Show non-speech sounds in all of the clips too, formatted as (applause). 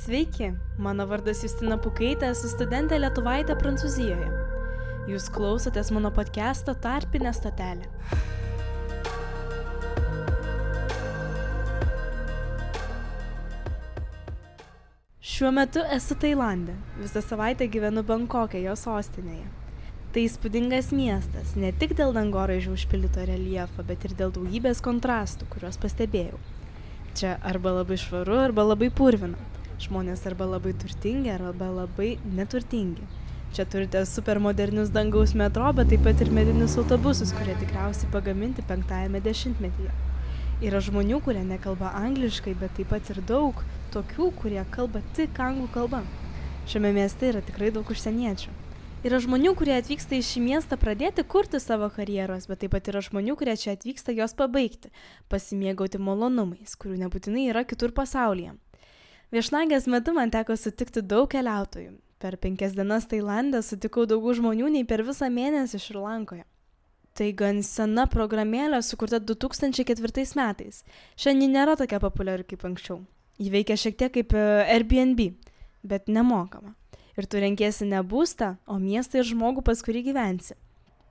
Sveiki, mano vardas Justina Pukaitė, esu studentė Lietuvaitė Prancūzijoje. Jūs klausotės mano podcast'o Tarpinė stotelė. Šiuo metu esu Tailandė. Visą savaitę gyvenu Bankokė, jo sostinėje. Tai įspūdingas miestas, ne tik dėl dangoraižių užpildyto reliefo, bet ir dėl daugybės kontrastų, kuriuos pastebėjau. Čia arba labai švaru, arba labai purvina. Žmonės arba labai turtingi, arba labai neturtingi. Čia turite supermodernius dangaus metro, bet taip pat ir medinius autobusus, kurie tikriausiai pagaminti penktajame dešimtmetyje. Yra žmonių, kurie nekalba angliškai, bet taip pat ir daug tokių, kurie kalba tik anglų kalba. Šiame mieste yra tikrai daug užsieniečių. Yra žmonių, kurie atvyksta į šį miestą pradėti kurti savo karjeros, bet taip pat yra žmonių, kurie čia atvyksta jos pabaigti, pasimėgauti malonumais, kurių nebūtinai yra kitur pasaulyje. Viešnagės metu man teko sutikti daug keliautojų. Per penkias dienas Tailandę sutikau daugiau žmonių nei per visą mėnesį Šrilankoje. Tai gan sena programėlė sukurta 2004 metais. Šiandien nėra tokia populiari kaip anksčiau. Ji veikia šiek tiek kaip e, Airbnb, bet nemokama ir tu renkiesi ne būstą, o miestą ir žmogų, pas kurį gyvensi.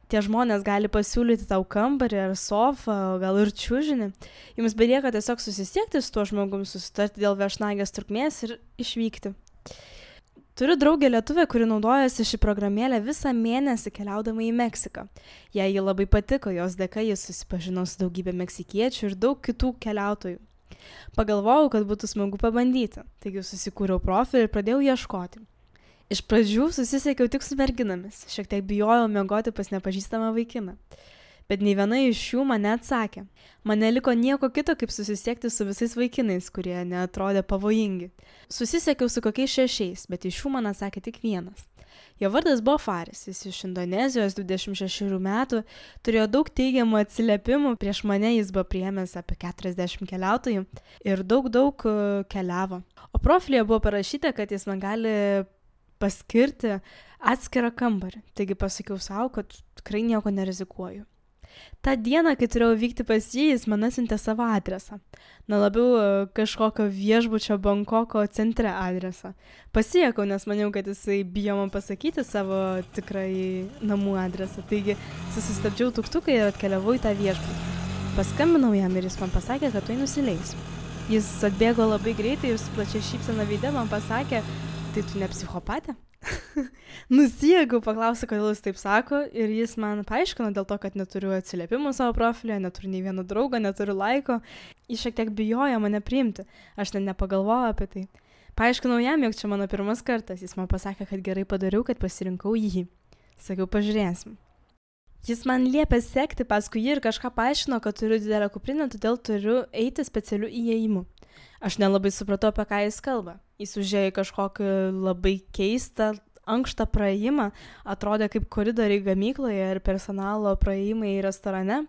Tie žmonės gali pasiūlyti tau kambarį ar sofą, gal ir čiūžinį. Jums belieka tiesiog susisiekti su tuo žmogum, susitarti dėl viešnagės trukmės ir išvykti. Turiu draugę lietuvę, kuri naudojasi šį programėlę visą mėnesį keliaudama į Meksiką. Jei ji labai patiko, jos dėka jis susipažino su daugybė meksikiečių ir daug kitų keliautojų. Pagalvojau, kad būtų smagu pabandyti, taigi susikūriau profilį ir pradėjau ieškoti. Iš pradžių susisiekiau tik su merginomis, šiek tiek bijojau miegoti pas nepažįstamą vaikiną. Bet nei viena iš jų mane atsakė. Man neliko nieko kito, kaip susisiekti su visais vaikinais, kurie netrodė pavojingi. Susisiekiau su kokiais šešiais, bet iš jų man atsakė tik vienas. Jo vardas buvo Faris, jis iš Indonezijos 26 metų, turėjo daug teigiamų atsiliepimų, prieš mane jis buvo priemęs apie 40 keliautojų ir daug daug e, keliavo. O profilėje buvo parašyta, kad jis man gali paskirti atskirą kambarį. Taigi pasakiau savo, kad tikrai nieko nerizikuoju. Ta diena, kai turėjau vykti pas jį, jis man atsintė savo adresą. Na labiau e, kažkokio viešbučio Bankoko centre adresą. Pasiekiau, nes maniau, kad jisai bijo man pasakyti savo tikrai namų adresą. Taigi susistabdžiau tuktuką ir atkeliavau į tą viešbutį. Paskambinau jam ir jis man pasakė, kad tu nusileis. Jis atbėgo labai greitai ir su plačia šypsena veidė man pasakė, tai tu ne psichopatė? (laughs) Nusijėgiau, paklausė, kodėl jis taip sako ir jis man paaiškino dėl to, kad neturiu atsiliepimų savo profilio, neturiu nei vieno draugo, neturiu laiko. Jis šiek tiek bijojo mane priimti, aš net nepagalvojau apie tai. Paaiškinau jam, jog čia mano pirmas kartas, jis man pasakė, kad gerai padariau, kad pasirinkau jį. Sakiau, pažiūrėsim. Jis man liepė sekti paskui jį ir kažką paaiškino, kad turiu didelę kuprinę, todėl turiu eiti specialiu įėjimu. Aš nelabai supratau, apie ką jis kalba. Jis užėjo į kažkokį labai keistą, ankštą praėjimą, atrodė kaip koridoriai gamykloje ir personalo praėjimai restorane.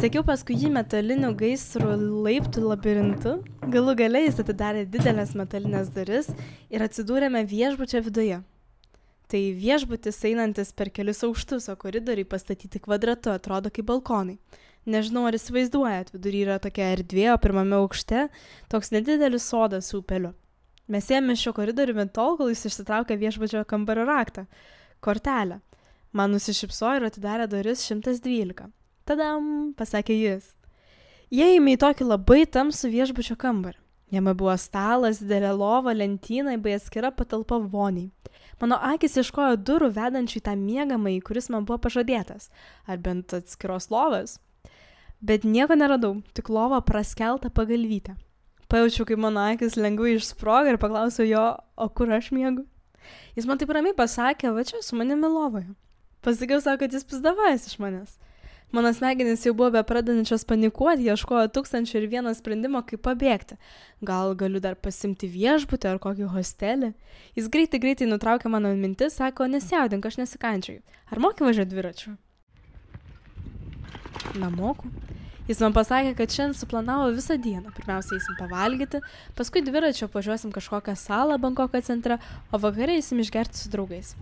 Sekiau paskui jį metalinių gaisrų laiptų labirintu, galų galiai jis atidarė didelės metalinės duris ir atsidūrėme viešbučio viduje. Tai viešbutis einantis per kelius aukštus, o koridoriai pastatyti kvadratu atrodo kaip balkonai. Nežinau, ar įsivaizduojat, vidury yra tokia erdvė, o pirmame aukšte toks nedidelis sodas su upeliu. Mes ėmėme šio koridoriumi tol, kol jis išsitraukė viešbučio kambario raktą - kortelę. Man nusišypsojo ir atidarė duris 112. Tadam, pasakė jis. Įėjome į tokį labai tamsų viešbučio kambarį. Jame buvo stalas, didelė lova, lentyna bei atskira patalpa voniai. Mano akis ieškojo durų vedančių į tą miegamąjį, kuris man buvo pažadėtas, ar bent atskiros lovas bet nieko neradau, tik lova praskeltą pagalvytę. Pajaučiau, kaip mano akis lengvai išsproga ir paklausiau jo, o kur aš miegu. Jis man taip ramiai pasakė, va čia su manimi lovoje. Pasakiau savo, kad jis pizdavais iš manęs. Mano smegenys jau buvo bepradančios panikuoti, ieškojo tūkstančių ir vieno sprendimo, kaip pabėgti. Gal galiu dar pasimti viešbutį ar kokį hostelį. Jis greitai greitai nutraukė mano mintis, sako, nesijaudink, aš nesikančiai. Ar moki važiuoti dviračiu? Namoku. Jis man pasakė, kad šiandien suplanavo visą dieną. Pirmiausia, eisim pavalgyti, paskui dviračio važiuosim kažkokią salą Bankoko centre, o vakarė eisim išgerti su draugais.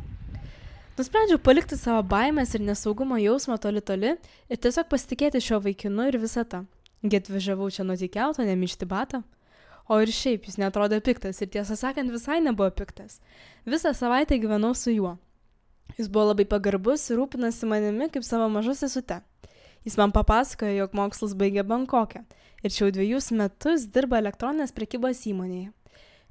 Nusprendžiau palikti savo baimės ir nesaugumo jausmą toli toli ir tiesiog pasitikėti šio vaikinu ir visą tą. Get važiavau čia nuo tikiauto, nemišti batą. O ir šiaip jis netrodė piktas ir tiesą sakant visai nebuvo piktas. Visą savaitę gyvenau su juo. Jis buvo labai pagarbus ir rūpinasi manimi kaip savo maža sesute. Jis man papasakojo, jog mokslus baigė Bankokė ir čia jau dviejus metus dirba elektroninės prekybos įmonėje.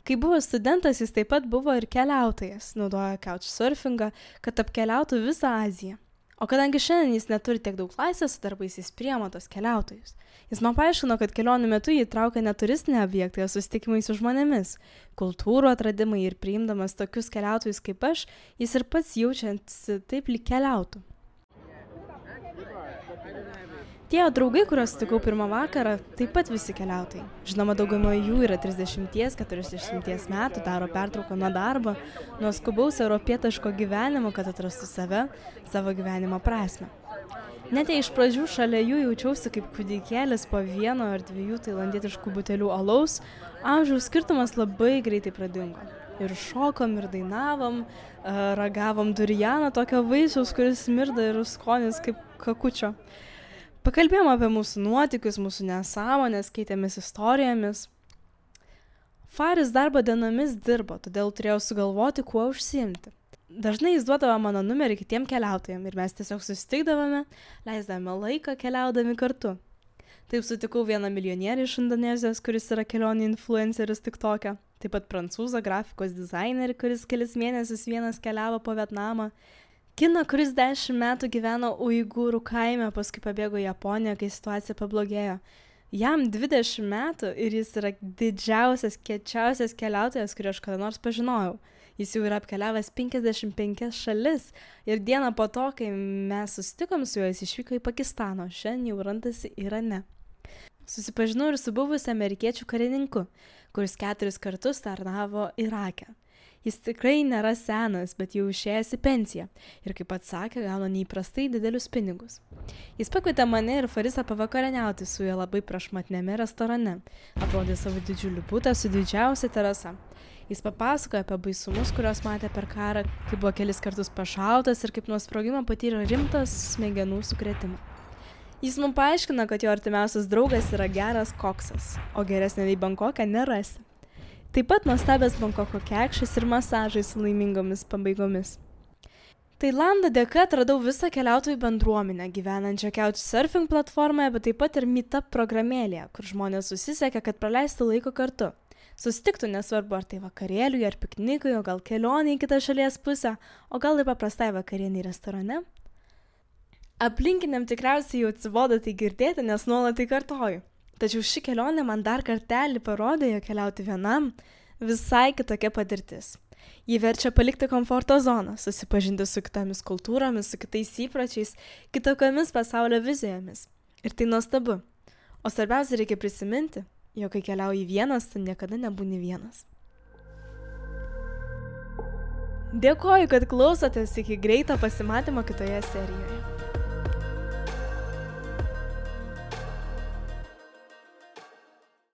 Kai buvo studentas, jis taip pat buvo ir keliautojas, naudojo couchsurfingą, kad apkeliautų visą Aziją. O kadangi šiandien jis neturi tiek daug laisvės su darbais, jis priema tos keliautojus. Jis man paaiškino, kad kelionių metu jį traukia ne turistiniai objektai, o susitikimai su žmonėmis, kultūrų atradimai ir priimdamas tokius keliautojus kaip aš, jis ir pats jaučiasi taip lyg keliautų. Tie draugai, kuriuos sutikau pirmą vakarą, taip pat visi keliautojai. Žinoma, dauguma jų yra 30-40 metų, daro pertrauką nuo darbo, nuo skubaus europietiško gyvenimo, kad atrastų save, savo gyvenimo prasme. Net jei iš pradžių šalia jų jaučiausi kaip kūdikėlis po vieno ar dviejų tailandietiškų butelių alaus, amžiaus skirtumas labai greitai pradingo. Ir šokom, ir dainavom, ragavom durianą, tokio vaisiaus, kuris mirda ir skonis kaip kakučio. Pakalbėjom apie mūsų nuotikius, mūsų nesąmonės, keitėmės istorijomis. Faris darbo dienomis dirbo, todėl turėjau sugalvoti, kuo užsiimti. Dažnai jis duodavo mano numerį kitiem keliautojam ir mes tiesiog susitikdavome, leisdavome laiką keliaudami kartu. Taip sutikau vieną milijonierį iš Indonezijos, kuris yra kelionių influenceris tik tokia. Taip pat prancūzą grafikos dizainerį, kuris kelis mėnesius vienas keliavo po Vietnamą kiną kuris dešimt metų gyveno uigūrų kaime paskui pabėgo į japoniją kai situacija pablogėjo. Jam dvidešimt metų ir jis yra didžiausias kiečiausias keliautojas kurį aš kada nors pažinojau. Jis jau yra apkeliavęs penkiasdešimt penkias šalis ir dieną po to kai mes susitikom su juo jis išvyko į pakistaną o šiandien jau randasi irane. Susipažinau ir su buvusiu amerikiečių karininku kuris keturis kartus tarnavo irake Jis tikrai nėra senas, bet jau išėjęs į pensiją ir, kaip pats sakė, gauna neįprastai didelius pinigus. Jis pakvietė mane ir Farisą pavakarieniauti su juo labai prašmatnėme restorane. Aprodė savo didžiulį būtą su didžiausia terasa. Jis papasakojo apie baisumus, kuriuos matė per karą, kaip buvo kelis kartus pašautas ir kaip nuo sprogimo patyrė rimtas smegenų sukretimą. Jis mums paaiškino, kad jo artimiausias draugas yra geras koksas, o geresnė nei Bankokė nerasi. Taip pat nuostabias Bankoko kekšas ir masažai su laimingomis pabaigomis. Tailando dėka atradau visą keliautojų bendruomenę gyvenančią Couchsurfing platformoje, bet taip pat ir Meetup programėlėje, kur žmonės susisiekia, kad praleistų laiko kartu. Susitiktų nesvarbu, ar tai vakarėliui, ar piknikui, o gal kelionė į kitą šalies pusę, o gal ir paprastai vakarienį restorane. Aplinkiniam tikriausiai jau atsibodo tai girdėti, nes nuolat tai kartoju. Tačiau ši kelionė man dar kartelį parodė, jog keliauti vienam visai kitokia patirtis. Ji verčia palikti komforto zoną, susipažinti su kitomis kultūromis, su kitais įpročiais, kitokiamis pasaulio vizijomis. Ir tai nuostabu. O svarbiausia reikia prisiminti, jog kai keliauji vienas, tu niekada nebūni vienas. Dėkoju, kad klausotės iki greito pasimatymo kitoje serijoje.